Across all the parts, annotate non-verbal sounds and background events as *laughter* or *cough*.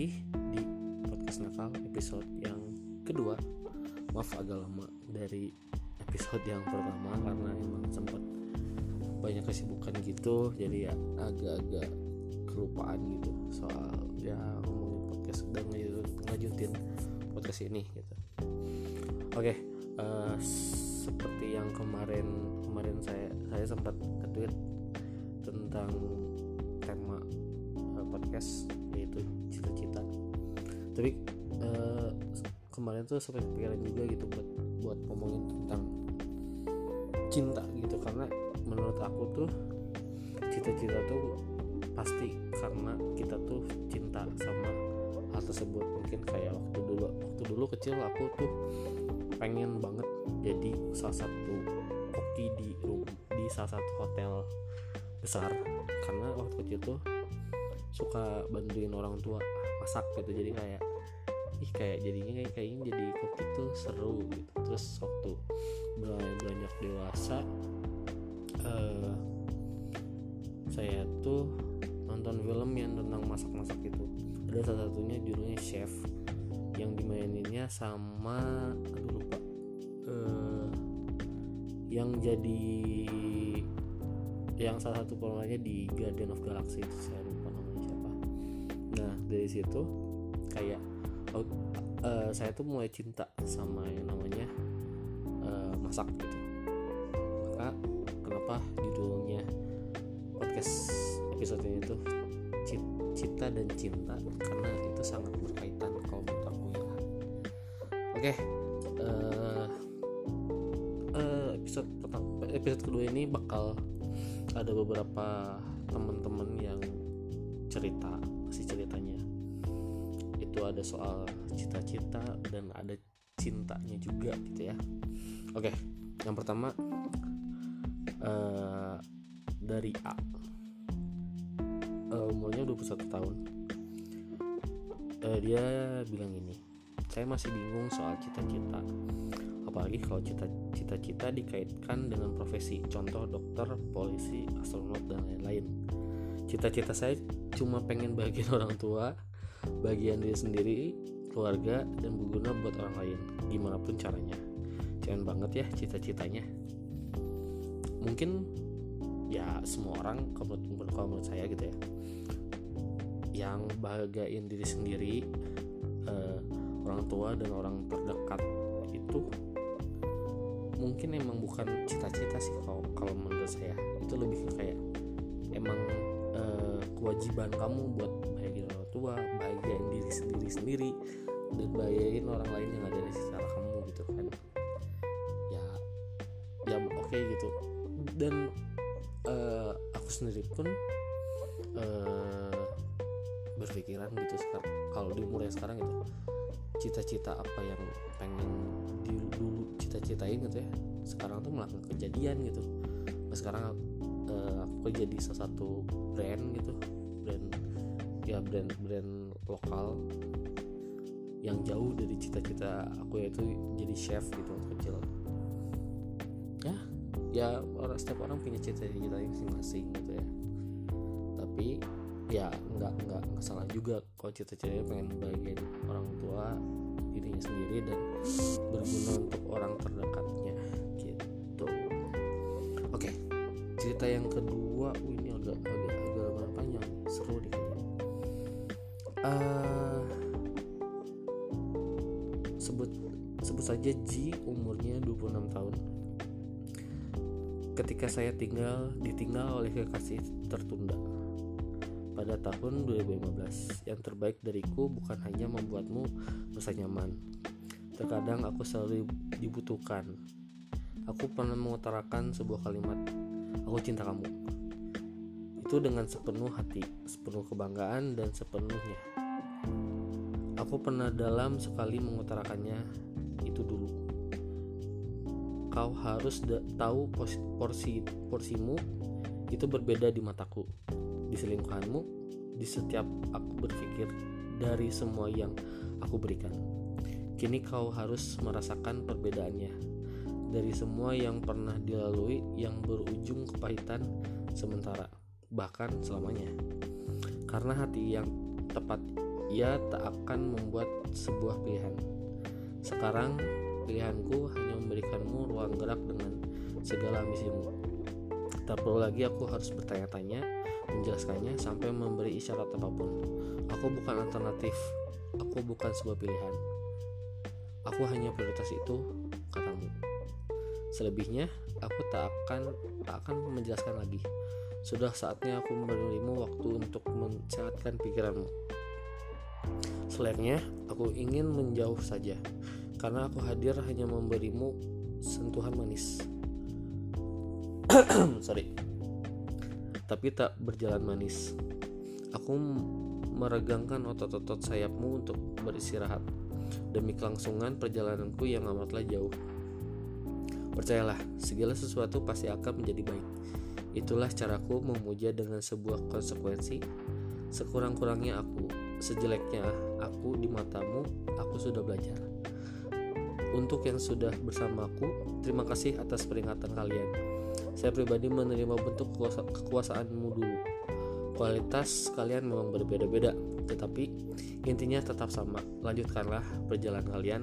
lagi di podcast nakal episode yang kedua. Maaf agak lama dari episode yang pertama karena emang sempat banyak kesibukan gitu jadi ya agak-agak kelupaan gitu soal ya ngomongin podcast dan ngajutin podcast ini gitu. Oke uh, seperti yang kemarin kemarin saya saya sempat tweet tentang tema uh, podcast yaitu cita-cita. Tapi uh, kemarin tuh sampai kepikiran juga gitu buat buat ngomongin tentang cinta gitu. Karena menurut aku tuh cita-cita tuh pasti karena kita tuh cinta sama hal tersebut. Mungkin kayak waktu dulu waktu dulu kecil aku tuh pengen banget jadi salah satu koki di di salah satu hotel besar. Karena waktu kecil tuh suka bantuin orang tua masak gitu. Jadi kayak ih kayak jadinya kayak kayaknya jadi koki tuh seru gitu. Terus waktu beranjak dewasa uh, saya tuh nonton film yang tentang masak-masak itu. Ada salah satunya judulnya chef yang dimaininnya sama aduh lupa. Uh, yang jadi yang salah satu pemerannya di Guardian of Galaxy itu saya dari situ kayak oh, uh, saya tuh mulai cinta sama yang namanya uh, masak gitu. Maka kenapa judulnya podcast episode ini tuh cita dan cinta? Karena itu sangat berkaitan kalau menurut aku ya. Oke uh, episode pertama episode kedua ini bakal ada beberapa teman-teman yang cerita masih ceritanya itu ada soal cita-cita dan ada cintanya juga gitu ya. Oke yang pertama uh, dari A. Uh, umurnya 21 tahun. Uh, dia bilang ini saya masih bingung soal cita-cita apalagi kalau cita-cita dikaitkan dengan profesi contoh dokter, polisi, astronot dan lain-lain. Cita-cita saya cuma pengen bagian *laughs* orang tua bagian diri sendiri keluarga dan berguna buat orang lain. Gimana pun caranya. Jangan banget ya cita-citanya. Mungkin ya semua orang kalau menurut, kalau menurut saya gitu ya yang bahagiain diri sendiri uh, orang tua dan orang terdekat itu mungkin emang bukan cita-cita sih kalau kalau menurut saya. Itu lebih kayak emang uh, kewajiban kamu buat bahagiain orang tua bahagiain diri sendiri sendiri dan bahagiain orang lain yang ada di sekitar kamu gitu kan. Ya ya oke okay, gitu. Dan uh, aku sendiri pun uh, berpikiran gitu sekarang kalau di umur sekarang itu cita-cita apa yang pengen dulu cita-citain gitu ya sekarang tuh melakukan kejadian gitu. Nah, sekarang uh, aku jadi salah satu brand gitu. Brand ya brand brand lokal yang jauh dari cita-cita aku yaitu jadi chef gitu kecil. Ya ya orang setiap orang punya cita-cita masing-masing gitu ya. Tapi ya nggak nggak nggak salah juga kalau cita-citanya pengen bagian orang tua dirinya sendiri dan cerita yang kedua uh, ini agak agak agak panjang. Seru deh. Uh, sebut sebut saja Ji umurnya 26 tahun. Ketika saya tinggal ditinggal oleh kekasih tertunda. Pada tahun 2015 yang terbaik dariku bukan hanya membuatmu merasa nyaman. Terkadang aku selalu dibutuhkan. Aku pernah mengutarakan sebuah kalimat aku cinta kamu. Itu dengan sepenuh hati sepenuh kebanggaan dan sepenuhnya. Aku pernah dalam sekali mengutarakannya itu dulu. Kau harus tahu porsi porsimu itu berbeda di mataku di selingkuhanmu di setiap aku berpikir dari semua yang aku berikan. Kini kau harus merasakan perbedaannya dari semua yang pernah dilalui yang berujung kepahitan sementara bahkan selamanya karena hati yang tepat ia tak akan membuat sebuah pilihan. Sekarang pilihanku hanya memberikanmu ruang gerak dengan segala ambisimu. Tak perlu lagi aku harus bertanya-tanya, menjelaskannya sampai memberi isyarat apa pun. Aku bukan alternatif, aku bukan sebuah pilihan. Aku hanya prioritas itu, katamu. Selebihnya, aku tak akan tak akan menjelaskan lagi. Sudah saatnya aku memberimu waktu untuk mensehatkan pikiranmu. Selainnya, aku ingin menjauh saja, karena aku hadir hanya memberimu sentuhan manis. *clears throat* sorry tapi tak berjalan manis aku meregangkan otot-otot sayapmu untuk beristirahat demi kelangsungan perjalananku yang amatlah jauh percayalah segala sesuatu pasti akan menjadi baik itulah caraku memuja dengan sebuah konsekuensi sekurang-kurangnya aku sejeleknya aku di matamu aku sudah belajar untuk yang sudah bersamaku terima kasih atas peringatan kalian saya pribadi menerima bentuk kekuasa kekuasaanmu dulu. Kualitas kalian memang berbeda-beda, tetapi intinya tetap sama. Lanjutkanlah perjalanan kalian,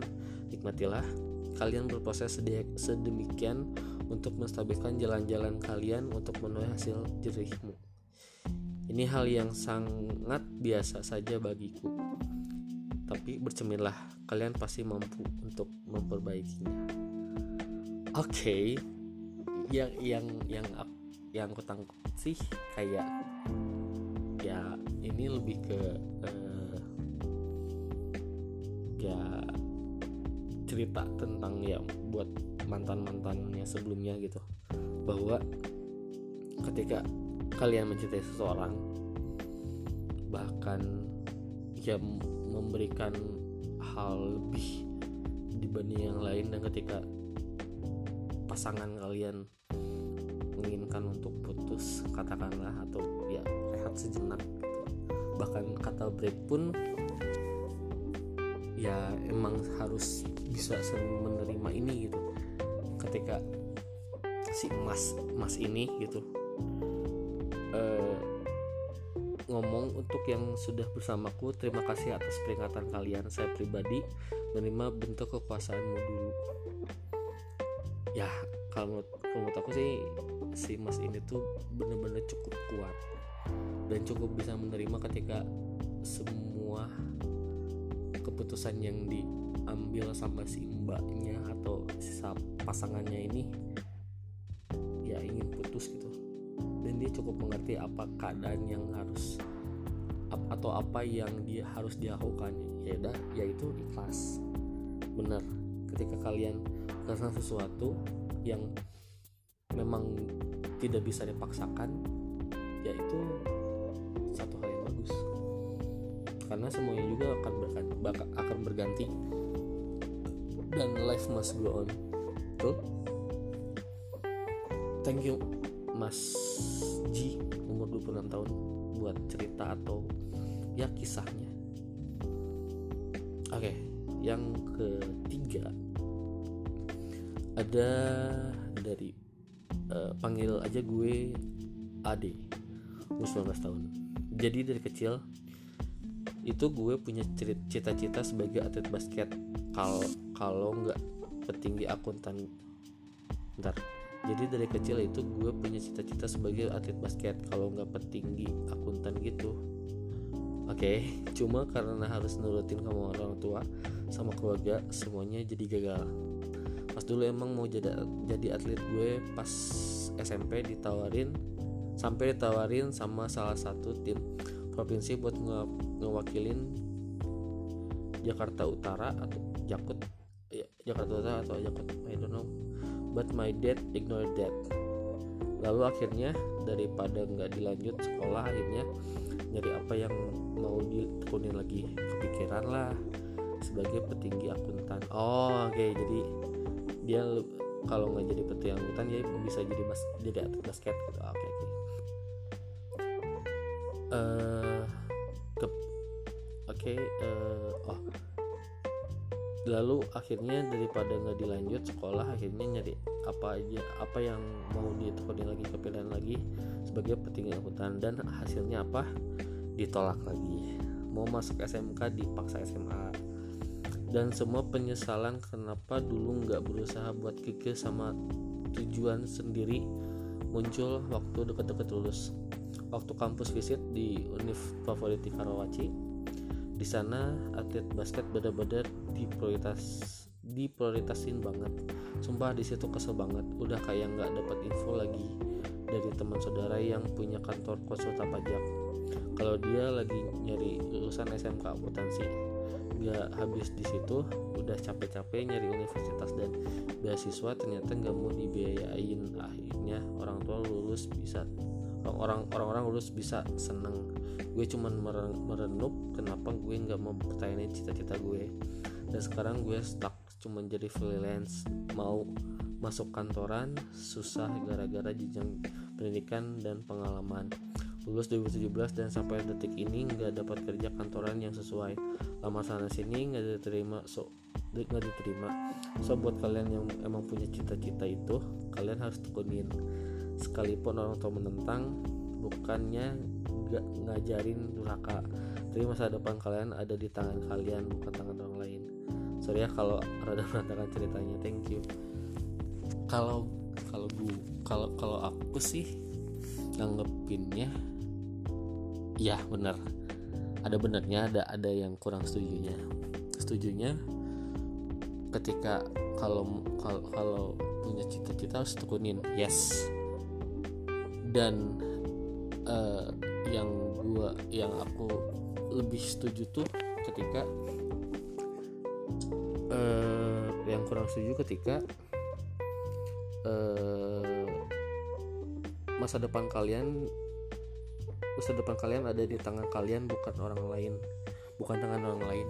nikmatilah. Kalian berproses sedemikian untuk menstabilkan jalan-jalan kalian untuk menuai hasil jerihmu. Ini hal yang sangat biasa saja bagiku. Tapi bercerminlah, kalian pasti mampu untuk memperbaikinya. Oke, okay, yang yang yang yang aku tangkap sih kayak ya ini lebih ke uh, cerita tentang ya buat mantan mantannya sebelumnya gitu. Bahwa ketika kalian mencintai seseorang bahkan ya memberikan hal lebih dibanding yang lain dan ketika pasangan kalian menginginkan untuk putus katakanlah atau ya rehat sejenak bahkan kata break pun ya emang harus bisa menerima ini gitu. Ketika si emas emas ini gitu uh, ngomong untuk yang sudah bersamaku terima kasih atas peringatan kalian. Saya pribadi menerima bentuk kekuasaanmu dulu. Ya kalau menurut, kalau menurut aku sih si mas ini tuh bener-bener cukup kuat dan cukup bisa menerima ketika semua keputusan yang diambil sama si mbaknya atau si pasangannya ini ya ingin putus gitu. Dan dia cukup mengerti apa keadaan yang harus atau apa yang dia harus dilakukan ya udah yaitu ikhlas. Benar ketika kalian melakukan sesuatu yang memang tidak bisa dipaksakan yaitu karena semuanya juga akan berganti, akan berganti. Dan life must go on. Tuh thank you Mas Ji umur 26 tahun buat cerita atau ya kisahnya. Oke okay, yang ketiga ada dari uh, panggil aja gue Ade umur 19 tahun. Jadi dari kecil itu gue punya cita-cita sebagai atlet basket. Kalau kalau nggak petinggi akuntan. Ntar. Jadi dari kecil itu gue punya cita-cita sebagai atlet basket. Kalau nggak petinggi akuntan gitu. Oke okay, *laughs* cuma karena harus nurutin kamu orang tua sama keluarga semuanya jadi gagal. Pas dulu emang mau jadi jadi atlet gue pas SMP ditawarin sampai ditawarin sama salah satu tim provinsi buat nge ngewakilin Jakarta Utara atau Jakut. Ya, Jakarta Utara atau Jakut I don't know. But my dad ignored that. Lalu akhirnya daripada nggak dilanjut sekolah akhirnya nyari apa yang mau ditekunin lagi. Kepikiran lah sebagai petinggi akuntan. Oh oke okay, jadi dia kalau nggak jadi petinggi angkutan dia bisa jadi mas jadi atlet basket gitu. Oke okay, oke. Okay. uh, oke okay, uh, eh, oh. Lalu akhirnya daripada nggak dilanjut sekolah akhirnya nyari apa aja apa yang mau ditekuni lagi kepilihan lagi sebagai petinggi angkutan. Dan hasilnya apa? Ditolak lagi. Mau masuk SMK dipaksa SMA dan semua penyesalan kenapa dulu nggak berusaha buat keke sama tujuan sendiri muncul waktu deket-deket lulus. Waktu kampus visit di univ favorit di Karawaci di sana atlet basket bener-bener diprioritas diprioritasin banget. Sumpah di situ kesel banget. Udah kayak nggak dapat info lagi dari teman saudara yang punya kantor konsultan pajak. Kalau dia lagi nyari lulusan SMK akuntansi gak habis di situ udah capek-capek nyari universitas dan beasiswa ternyata nggak mau dibiayain. Akhirnya orang tua lulus bisa orang orang lulus bisa seneng. Gue cuman merenup kenapa gue nggak mau pertanyain cita-cita gue. Dan sekarang gue stuck cuman jadi freelance. Mau masuk kantoran susah gara-gara jenjang pendidikan dan pengalaman. Lulus 2017 dan sampai detik ini nggak dapat kerja kantoran yang sesuai. Lama sana sini nggak diterima so nggak diterima. So buat kalian yang emang punya cita-cita itu kalian harus tekunin sekalipun orang tua menentang bukannya nggak ngajarin durhaka tapi masa depan kalian ada di tangan kalian bukan tangan orang lain. Sorry ya kalau rada *laughs* berantakan ceritanya thank you. Kalau kalau gue kalau kalau aku sih nanggepinnya ya benar. Ada benernya ada ada yang kurang setujunya. Setujunya ketika kalau kalau kalau punya cita-cita harus tekunin yes dan uh, yang gua yang aku lebih setuju tuh ketika uh, yang kurang setuju ketika uh, masa depan kalian masa depan kalian ada di tangan kalian bukan orang lain bukan tangan orang lain.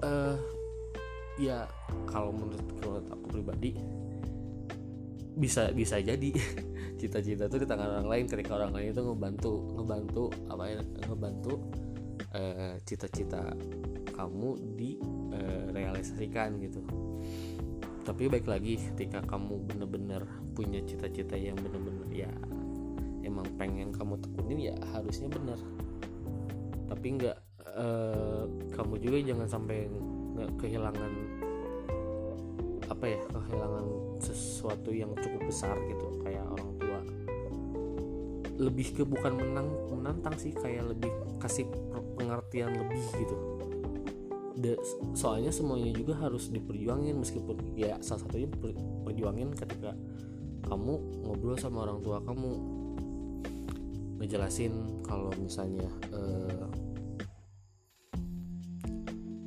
Uh, ya kalau menurut menurut aku pribadi bisa bisa jadi *laughs* cita-cita itu di tangan orang lain ketika orang lain itu ngebantu ngebantu apa ya ngebantu uh, cita-cita kamu direalisasikan uh, gitu. Tapi baik lagi ketika kamu bener-bener punya cita-cita yang bener-bener ya emang pengen kamu tekunin ya harusnya benar tapi nggak uh, kamu juga jangan sampai nggak kehilangan apa ya kehilangan sesuatu yang cukup besar gitu kayak orang tua lebih ke bukan menang menantang sih kayak lebih kasih pengertian lebih gitu. De, soalnya semuanya juga harus diperjuangin meskipun ya salah satunya perjuangin ketika kamu ngobrol sama orang tua kamu. Ngejelasin kalau misalnya uh,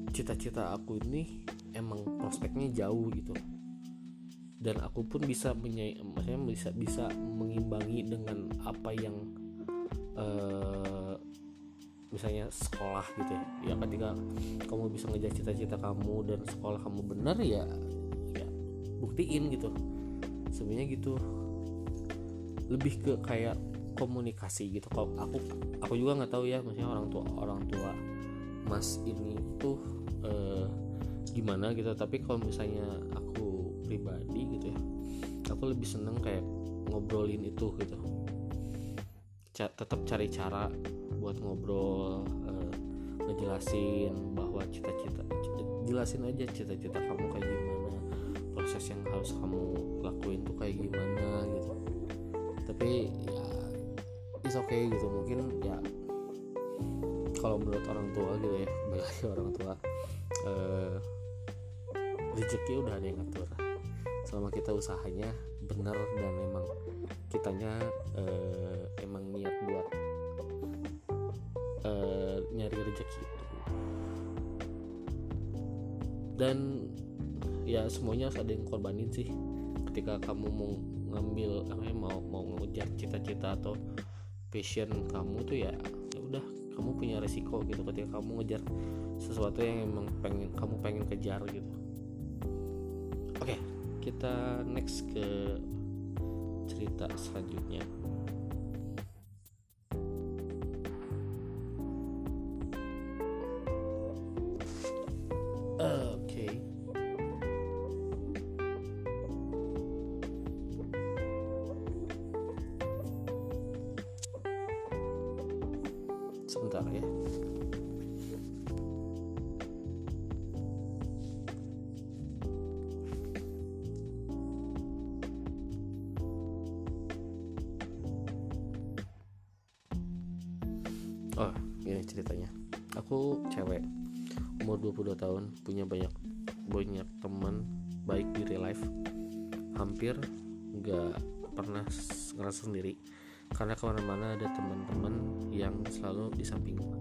cita-cita aku ini emang prospeknya jauh gitu dan aku pun bisa menyai, maksudnya bisa bisa mengimbangi dengan apa yang uh, misalnya sekolah gitu ya. Ya ketika kamu bisa ngejar cita-cita kamu dan sekolah kamu benar ya ya buktiin gitu. Sebenarnya gitu. Lebih ke kayak komunikasi gitu. Kalau aku aku juga nggak tahu ya maksudnya orang tua orang tua mas ini tuh eh, gimana gitu. Tapi kalau misalnya pribadi gitu ya. Aku lebih seneng kayak ngobrolin itu gitu. Ca tetap cari cara buat ngobrol eh, ngejelasin bahwa cita-cita jelasin aja cita-cita kamu kayak gimana proses yang harus kamu lakuin tuh kayak gimana gitu. Tapi ya it's okay gitu. Mungkin ya kalau menurut orang tua gitu ya *laughs* bagi orang tua uh, rezeki udah ada yang ngatur selama kita usahanya benar dan emang kitanya uh, emang niat buat uh, nyari rezeki itu. Dan ya semuanya harus ada yang korbanin sih. Ketika kamu mau ngambil apa ya, mau mau ngejar cita-cita atau passion kamu tuh ya ya udah kamu punya resiko gitu. Ketika kamu ngejar sesuatu yang emang pengen kamu pengen kejar gitu kita next ke cerita selanjutnya sendiri. Karena ke mana-mana ada teman-teman yang selalu di sampingku.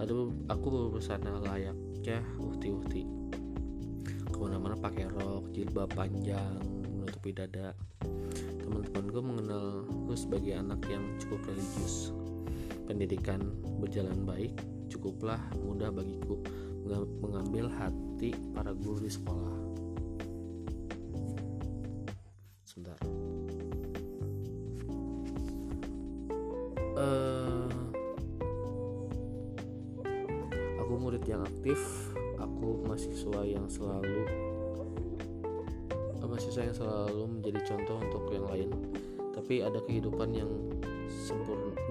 Aduh aku berbusana layaknya uhti-uhti ke mana-mana pakai rok jilbab panjang menutupi dada. Teman-teman gue mengenalku sebagai anak yang cukup religius. Pendidikan berjalan baik cukuplah mudah bagiku mengambil hati para guru di sekolah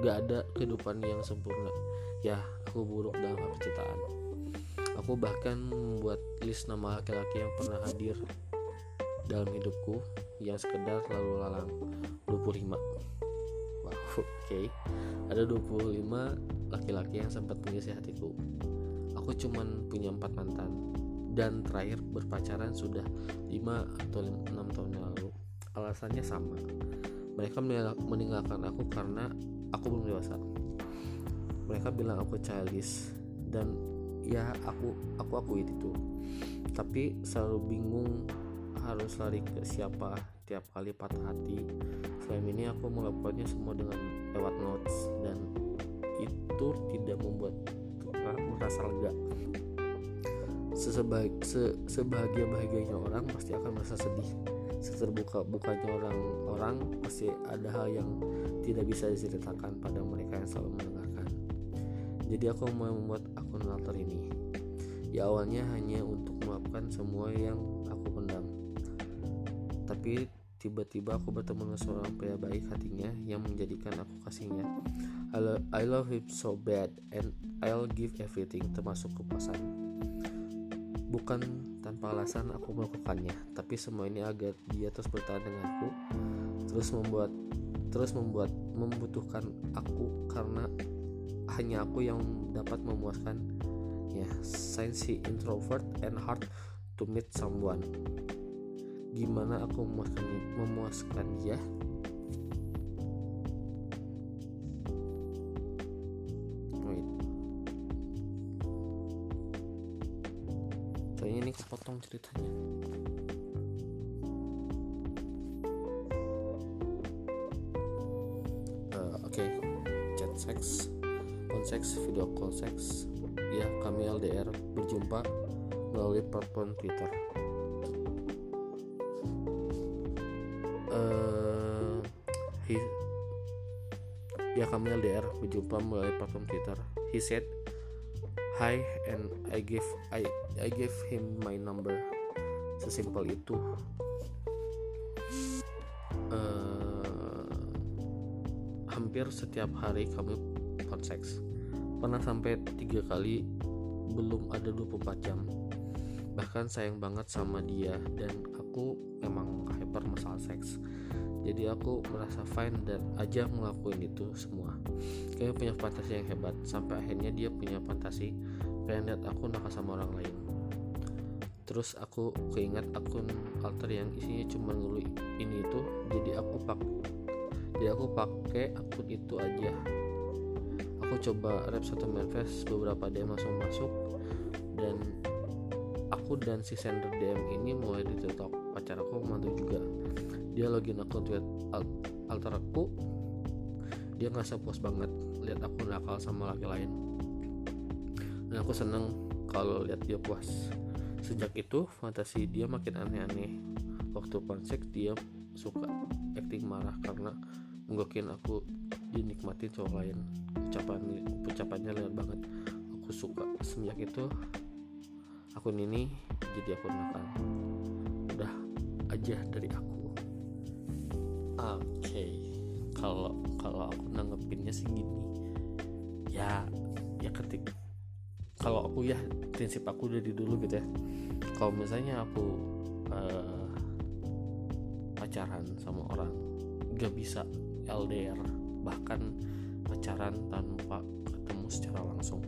gak ada kehidupan yang sempurna. Ya aku buruk dalam percintaan. Aku bahkan membuat list nama laki-laki yang pernah hadir dalam hidupku yang sekedar lalu lalang. 25 wow *laughs* oke. Okay. ada 25 laki-laki yang sempat mengisi hatiku. Aku cuman punya empat mantan. Dan terakhir berpacaran sudah 5 atau 6 tahun lalu. Alasannya sama. Mereka meninggalkan aku karena aku belum dewasa. Mereka bilang aku childish dan ya aku aku akui itu. Tapi selalu bingung harus lari ke siapa tiap kali patah hati. Selain ini aku melakukannya semua dengan lewat notes dan itu tidak membuat merasa lega. Sesebaik, se, sebahagia bahagianya orang pasti akan merasa sedih seterbuka bukanya orang-orang pasti ada hal yang tidak bisa diceritakan pada mereka yang selalu mendengarkan. Jadi aku mau membuat akun alter ini. Ya awalnya hanya untuk meluapkan semua yang aku pendam. Tapi tiba-tiba aku bertemu dengan seorang pria baik hatinya yang menjadikan aku kasihnya. I, lo I love him so bad and I'll give everything termasuk kepuasan bukan tanpa alasan aku melakukannya. Tapi semua ini agar dia terus bertahan denganku terus membuat terus membuat membutuhkan aku karena hanya aku yang dapat memuaskan. Ya sign si introvert and hard to meet someone. Gimana aku memuaskan memuaskan dia potong ceritanya. Uh, oke. Chat phone sex video call sex ya kami LDR berjumpa melalui platform Twitter. Uh, he, ya kami LDR berjumpa melalui platform Twitter. He said hi and I give I I gave him my number. Sesimpel itu. Uh, hampir setiap hari kami phone sex pernah sampai tiga kali belum ada 24 jam. Bahkan sayang banget sama dia dan aku emang hyper masalah seks. Jadi aku merasa fine dan aja ngelakuin itu semua. Kayaknya punya fantasi yang hebat. Sampai akhirnya dia punya fantasi pengen lihat aku nakal sama orang lain terus aku keinget akun alter yang isinya cuma ngeluh ini itu jadi aku pak jadi aku pakai akun itu aja. Aku coba rap satu manifest beberapa DM langsung masuk dan aku dan si sender DM ini mulai ditutup pacar aku mantu juga. Dia login akun tweet alter aku. Dia nggak puas banget lihat aku nakal sama laki lain. Dan aku seneng kalau lihat dia puas sejak itu fantasi dia makin aneh-aneh. Waktu pansek dia suka acting marah karena mungkin aku dinikmatin cowok lain. Ucapan ucapannya lihat banget. Aku suka. Semenjak itu akun ini jadi akun nakal. Udah aja dari aku. Oke. Okay. kalau kalau aku nanggepinnya sih gini. Ya ya ketik kalau aku ya prinsip aku dari dulu gitu ya. Kalau misalnya aku uh, pacaran sama orang gak bisa LDR bahkan pacaran tanpa ketemu secara langsung.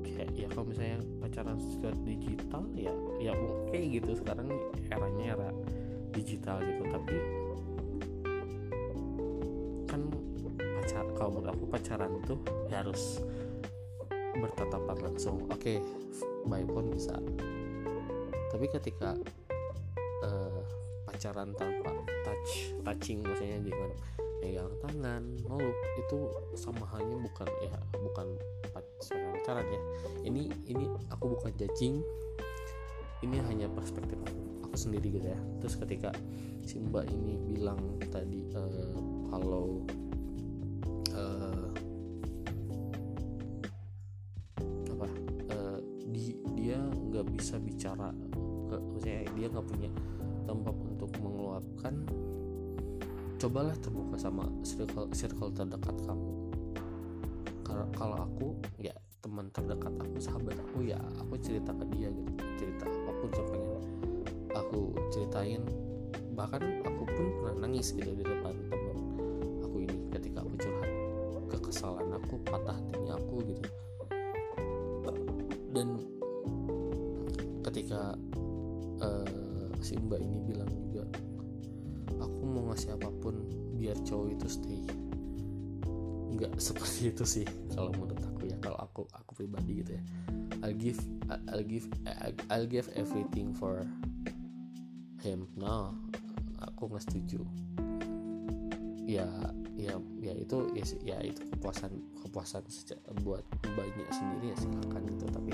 Kayak ya kalau misalnya pacaran secara digital ya ya oke okay gitu. Sekarang eranya era digital gitu tapi kan pacar kalau menurut aku pacaran tuh harus bertatapan langsung. Oke okay, by phone bisa. Tapi ketika uh, pacaran tanpa touch touching maksudnya dengan pegang tangan meluk itu sama halnya bukan ya bukan pacaran ya. Ini ini aku bukan judging. Ini hanya perspektif aku sendiri gitu ya. Terus ketika si mbak ini bilang tadi uh, kalau cobalah terbuka sama circle circle terdekat kamu. Kalau aku ya teman terdekat aku sahabat aku ya aku cerita ke dia gitu. Cerita apa pun yang pengen aku ceritain. Bahkan aku pun pernah nangis gitu di depan teman aku ini ketika aku curhat. Kekesalan aku patah hatinya aku gitu. Dan ketika uh, si mbak ini bilang juga aku mau ngasih apa pun biar cowok itu stay. Nggak seperti itu sih kalau menurut aku ya kalau aku aku pribadi gitu ya. I'll give I'll give I'll give everything for him. No aku nggak setuju. Ya ya ya itu ya, ya itu kepuasan kepuasan buat banyak sendiri ya silakan gitu. Tapi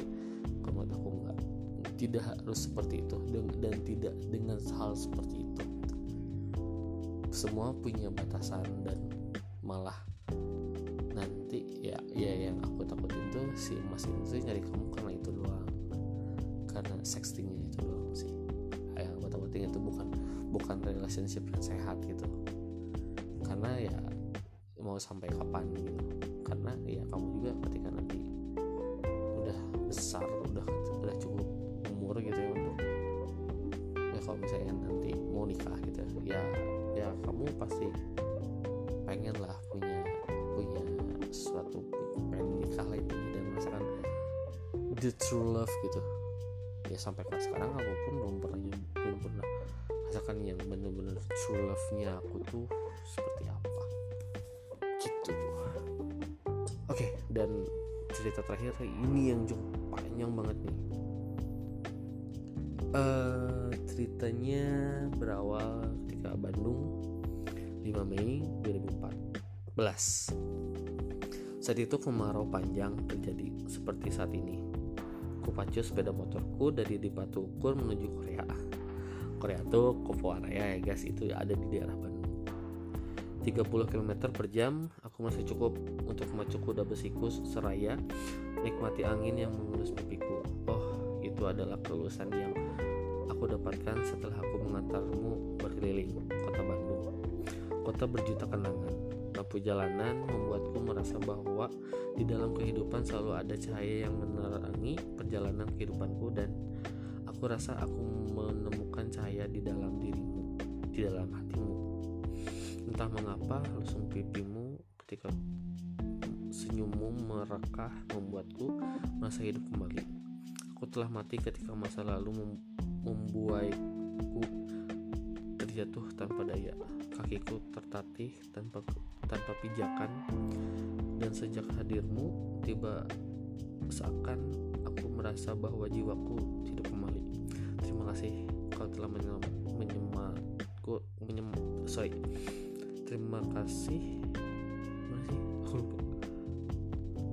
kalau menurut aku nggak tidak harus seperti itu. Dan, dan tidak dengan hal seperti itu semua punya batasan dan malah nanti ya ya yang aku takutin tuh si mas itu nyari kamu karena itu doang. Karena sextingnya itu doang sih. Yang aku takutin itu bukan bukan relationship yang sehat gitu. Karena ya mau sampai kapan gitu. Karena ya kamu juga ketika pasti pengen lah punya punya suatu pengen nikah lagi dan merasakan the true love gitu. Ya sampai sekarang aku pun belum pernah belum pernah rasakan yang bener-bener true love nya aku tuh seperti apa. Gitu. Oke okay, dan cerita terakhir ini yang cukup panjang banget nih. Uh, ceritanya berawal ketika Bandung 5 Mei 2014 saat itu kemarau panjang terjadi seperti saat ini. Kupacu sepeda motorku dari di Ukur menuju Korea. Korea tuh Kopoaraya ya guys itu ada di daerah Bandung. 30 km per jam aku masih cukup untuk memacu kuda besiku seraya nikmati angin yang mengelus pipiku. Oh itu adalah kelulusan yang aku dapatkan setelah aku mengantarmu berkeliling kota berjuta kenangan. Lampu jalanan membuatku merasa bahwa di dalam kehidupan selalu ada cahaya yang menerangi perjalanan kehidupanku dan aku rasa aku menemukan cahaya di dalam dirimu di dalam hatimu. Entah mengapa lusung pipimu ketika senyummu merekah membuatku merasa hidup kembali. Aku telah mati ketika masa lalu mem membuatku terjatuh tanpa daya kakiku tertatih tanpa tanpa pijakan. Dan sejak hadirmu tiba seakan aku merasa bahwa jiwaku hidup kembali. Terima kasih kau telah menyelamat menyematku menyem sorry. Terima kasih. Masih aku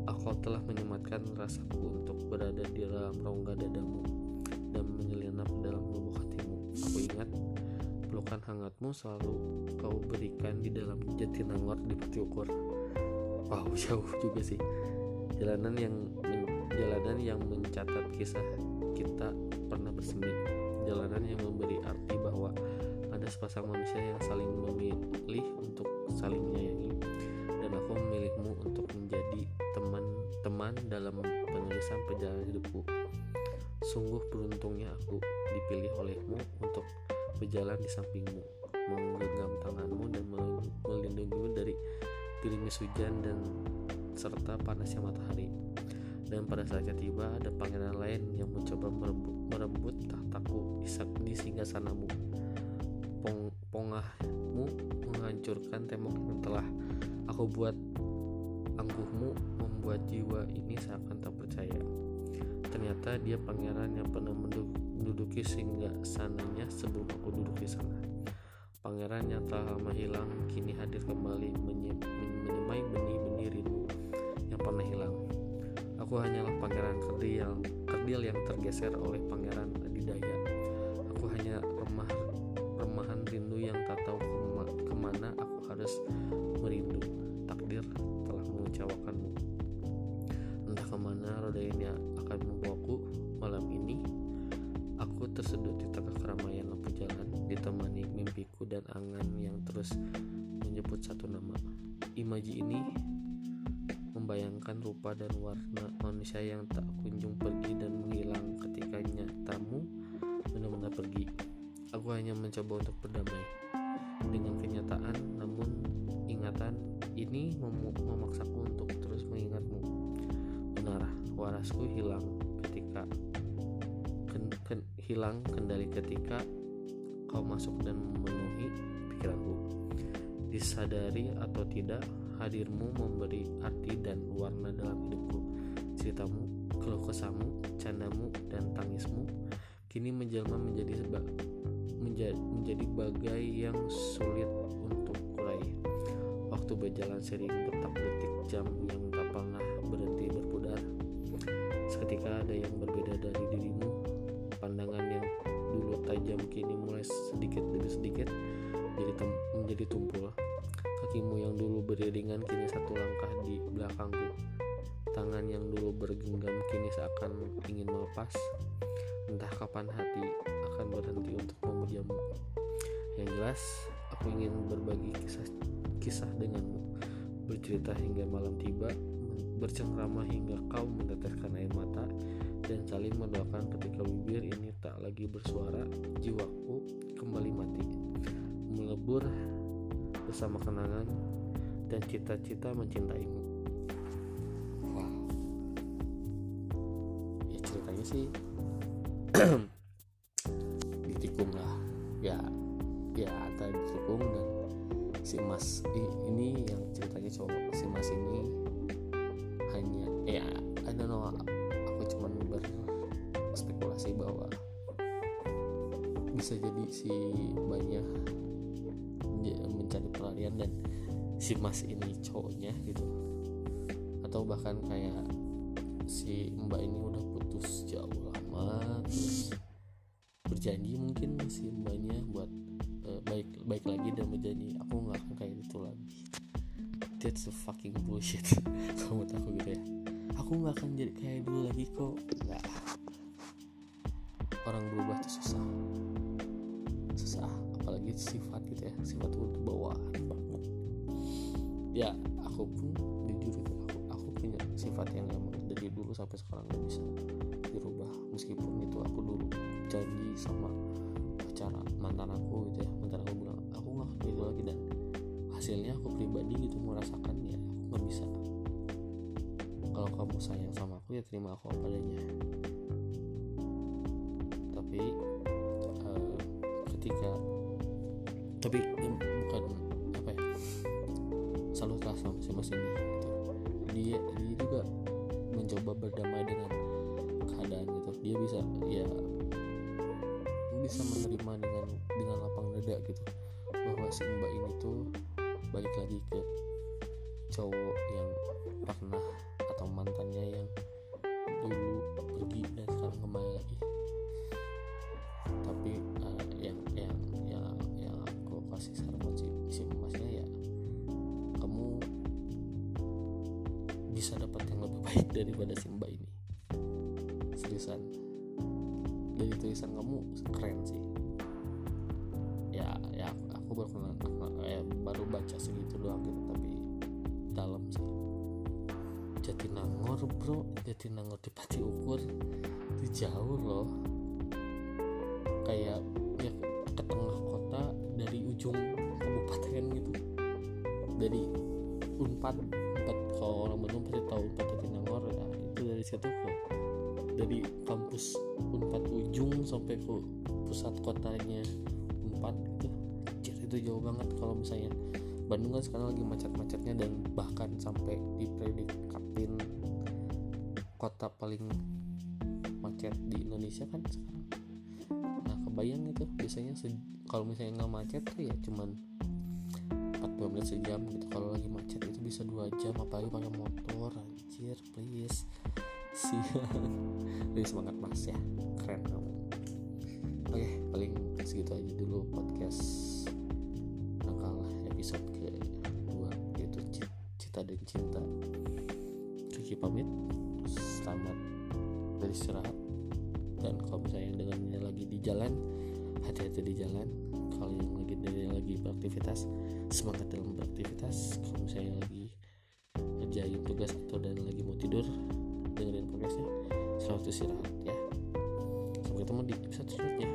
aku telah menyematkan rasaku untuk berada di dalam rongga dadamu dan menyelinap dalam lubuk hatimu. Aku ingat pelukan hangatmu selalu kau berikan di dalam jatinangor di peti ukur. Wow *laughs* jauh juga sih. Jalanan yang jalanan yang mencatat kisah kita pernah bersemi. Jalanan yang memberi arti bahwa ada sepasang manusia yang saling memilih untuk saling menyayangi. Dan aku memilihmu untuk menjadi teman-teman dalam penulisan perjalanan hidupku. Sungguh beruntungnya aku dipilih olehmu untuk berjalan di sampingmu menggenggam tanganmu dan melindungimu dari gerimis hujan dan serta panasnya matahari. Dan pada saatnya tiba ada pangeran lain yang mencoba merebut, merebut tahtaku di, di singgah sanamu. Pong, pongahmu menghancurkan tembok yang telah aku buat angkuhmu membuat jiwa ini seakan tak percaya. Ternyata dia pangeran yang pernah menduduki singgah sananya sebelum aku duduk di sana pangeran yang telah lama hilang kini hadir kembali menyemai benih-benih rindu yang pernah hilang. Aku hanyalah pangeran kerdil, kerdil yang tergeser oleh pangeran warasku hilang ketika ken, ken, hilang kendali ketika kau masuk dan memenuhi pikiranku. Disadari atau tidak, hadirmu memberi arti dan warna dalam hidupku. Ceritamu, keluh kesahmu, candamu, dan tangismu kini menjelma menjadi sebab menjadi, menjadi bagai yang sulit untuk kurai. Waktu berjalan sering detak detik jam yang Seketika ada yang berbeda dari dirimu. Pandangan yang dulu tajam kini mulai sedikit demi sedikit menjadi, menjadi tumpul Kakimu yang dulu beriringan kini satu langkah di belakangku. Tangan yang dulu bergenggam kini seakan ingin melepas. Entah kapan hati akan berhenti untuk memujamu. Yang jelas, aku ingin berbagi kisah kisah denganmu. Bercerita hingga malam tiba, bercengkrama hingga kau meneteskan air mata dan saling mendoakan ketika bibir ini tak lagi bersuara, jiwaku kembali mati. Melebur bersama kenangan dan cita-cita mencintaimu. Wow. Ya ceritanya sih *clears throat* bisa jadi si banyak mencari pelarian dan si mas ini cowoknya gitu. Atau bahkan kayak si mbak ini udah putus jauh lama terus berjanji mungkin si mbaknya buat uh, baik baik lagi dan berjanji aku nggak akan kayak itu lagi. That's a fucking bullshit. *laughs* Kamu tahu gitu ya? Aku nggak akan jadi kayak dulu lagi kok. Nggak. Orang berubah tuh susah apalagi sifat gitu ya sifat itu bawaan banget. Ya aku pun jujur itu aku aku punya sifat yang emang dari dulu sampai sekarang gak bisa dirubah. Meskipun itu aku dulu janji sama pacara mantan aku gitu ya mantan aku bilang aku nggak gitu lagi. Dan hasilnya aku pribadi gitu merasakan ya aku nggak bisa. Kalau kamu sayang sama aku ya terima aku apa adanya. Tapi tapi bukan apa ya selalu kelas sama si mas ini gitu. dia dia juga mencoba berdamai dengan keadaan gitu dia bisa ya bisa menerima dengan dengan lapang dada gitu bahwa si mbak ini tuh balik lagi ke cowok baik daripada si mbak ini. Seriusan dari tulisan kamu keren sih. Ya ya aku baru kenal, ya, baru baca segitu doang gitu tapi dalam sih. Jatinangor bro. Jatinangor di Pati Ukur. Itu jauh loh. Kayak ya ke tengah kota dari ujung kabupaten gitu. Dari unpad situ ke dari kampus unpad ujung sampai ke pusat kotanya unpad itu itu jauh banget kalau misalnya. Bandung kan sekarang lagi macet-macetnya dan bahkan sampai dipredikatin kota paling macet di Indonesia kan sekarang. Nah kebayang itu biasanya kalau misalnya nggak macet tuh ya cuman 40 menit sejam gitu. Kalau lagi macet itu bisa dua jam apalagi pakai motor anjir please siang *laughs* lebih semangat mas ya. Keren kamu. Oke paling segitu aja dulu podcast nakal episode ke dua yaitu cita dan cinta. Cuci pamit selamat beristirahat. Dan kalau misalnya dengannya lagi di jalan hati-hati di jalan. Kalau yang lagi dari lagi beraktivitas semangat dalam beraktivitas. Kalau misalnya lagi ngerjain tugas atau dan lagi mau tidur selamat istirahat ya. Sampai ketemu di episode selanjutnya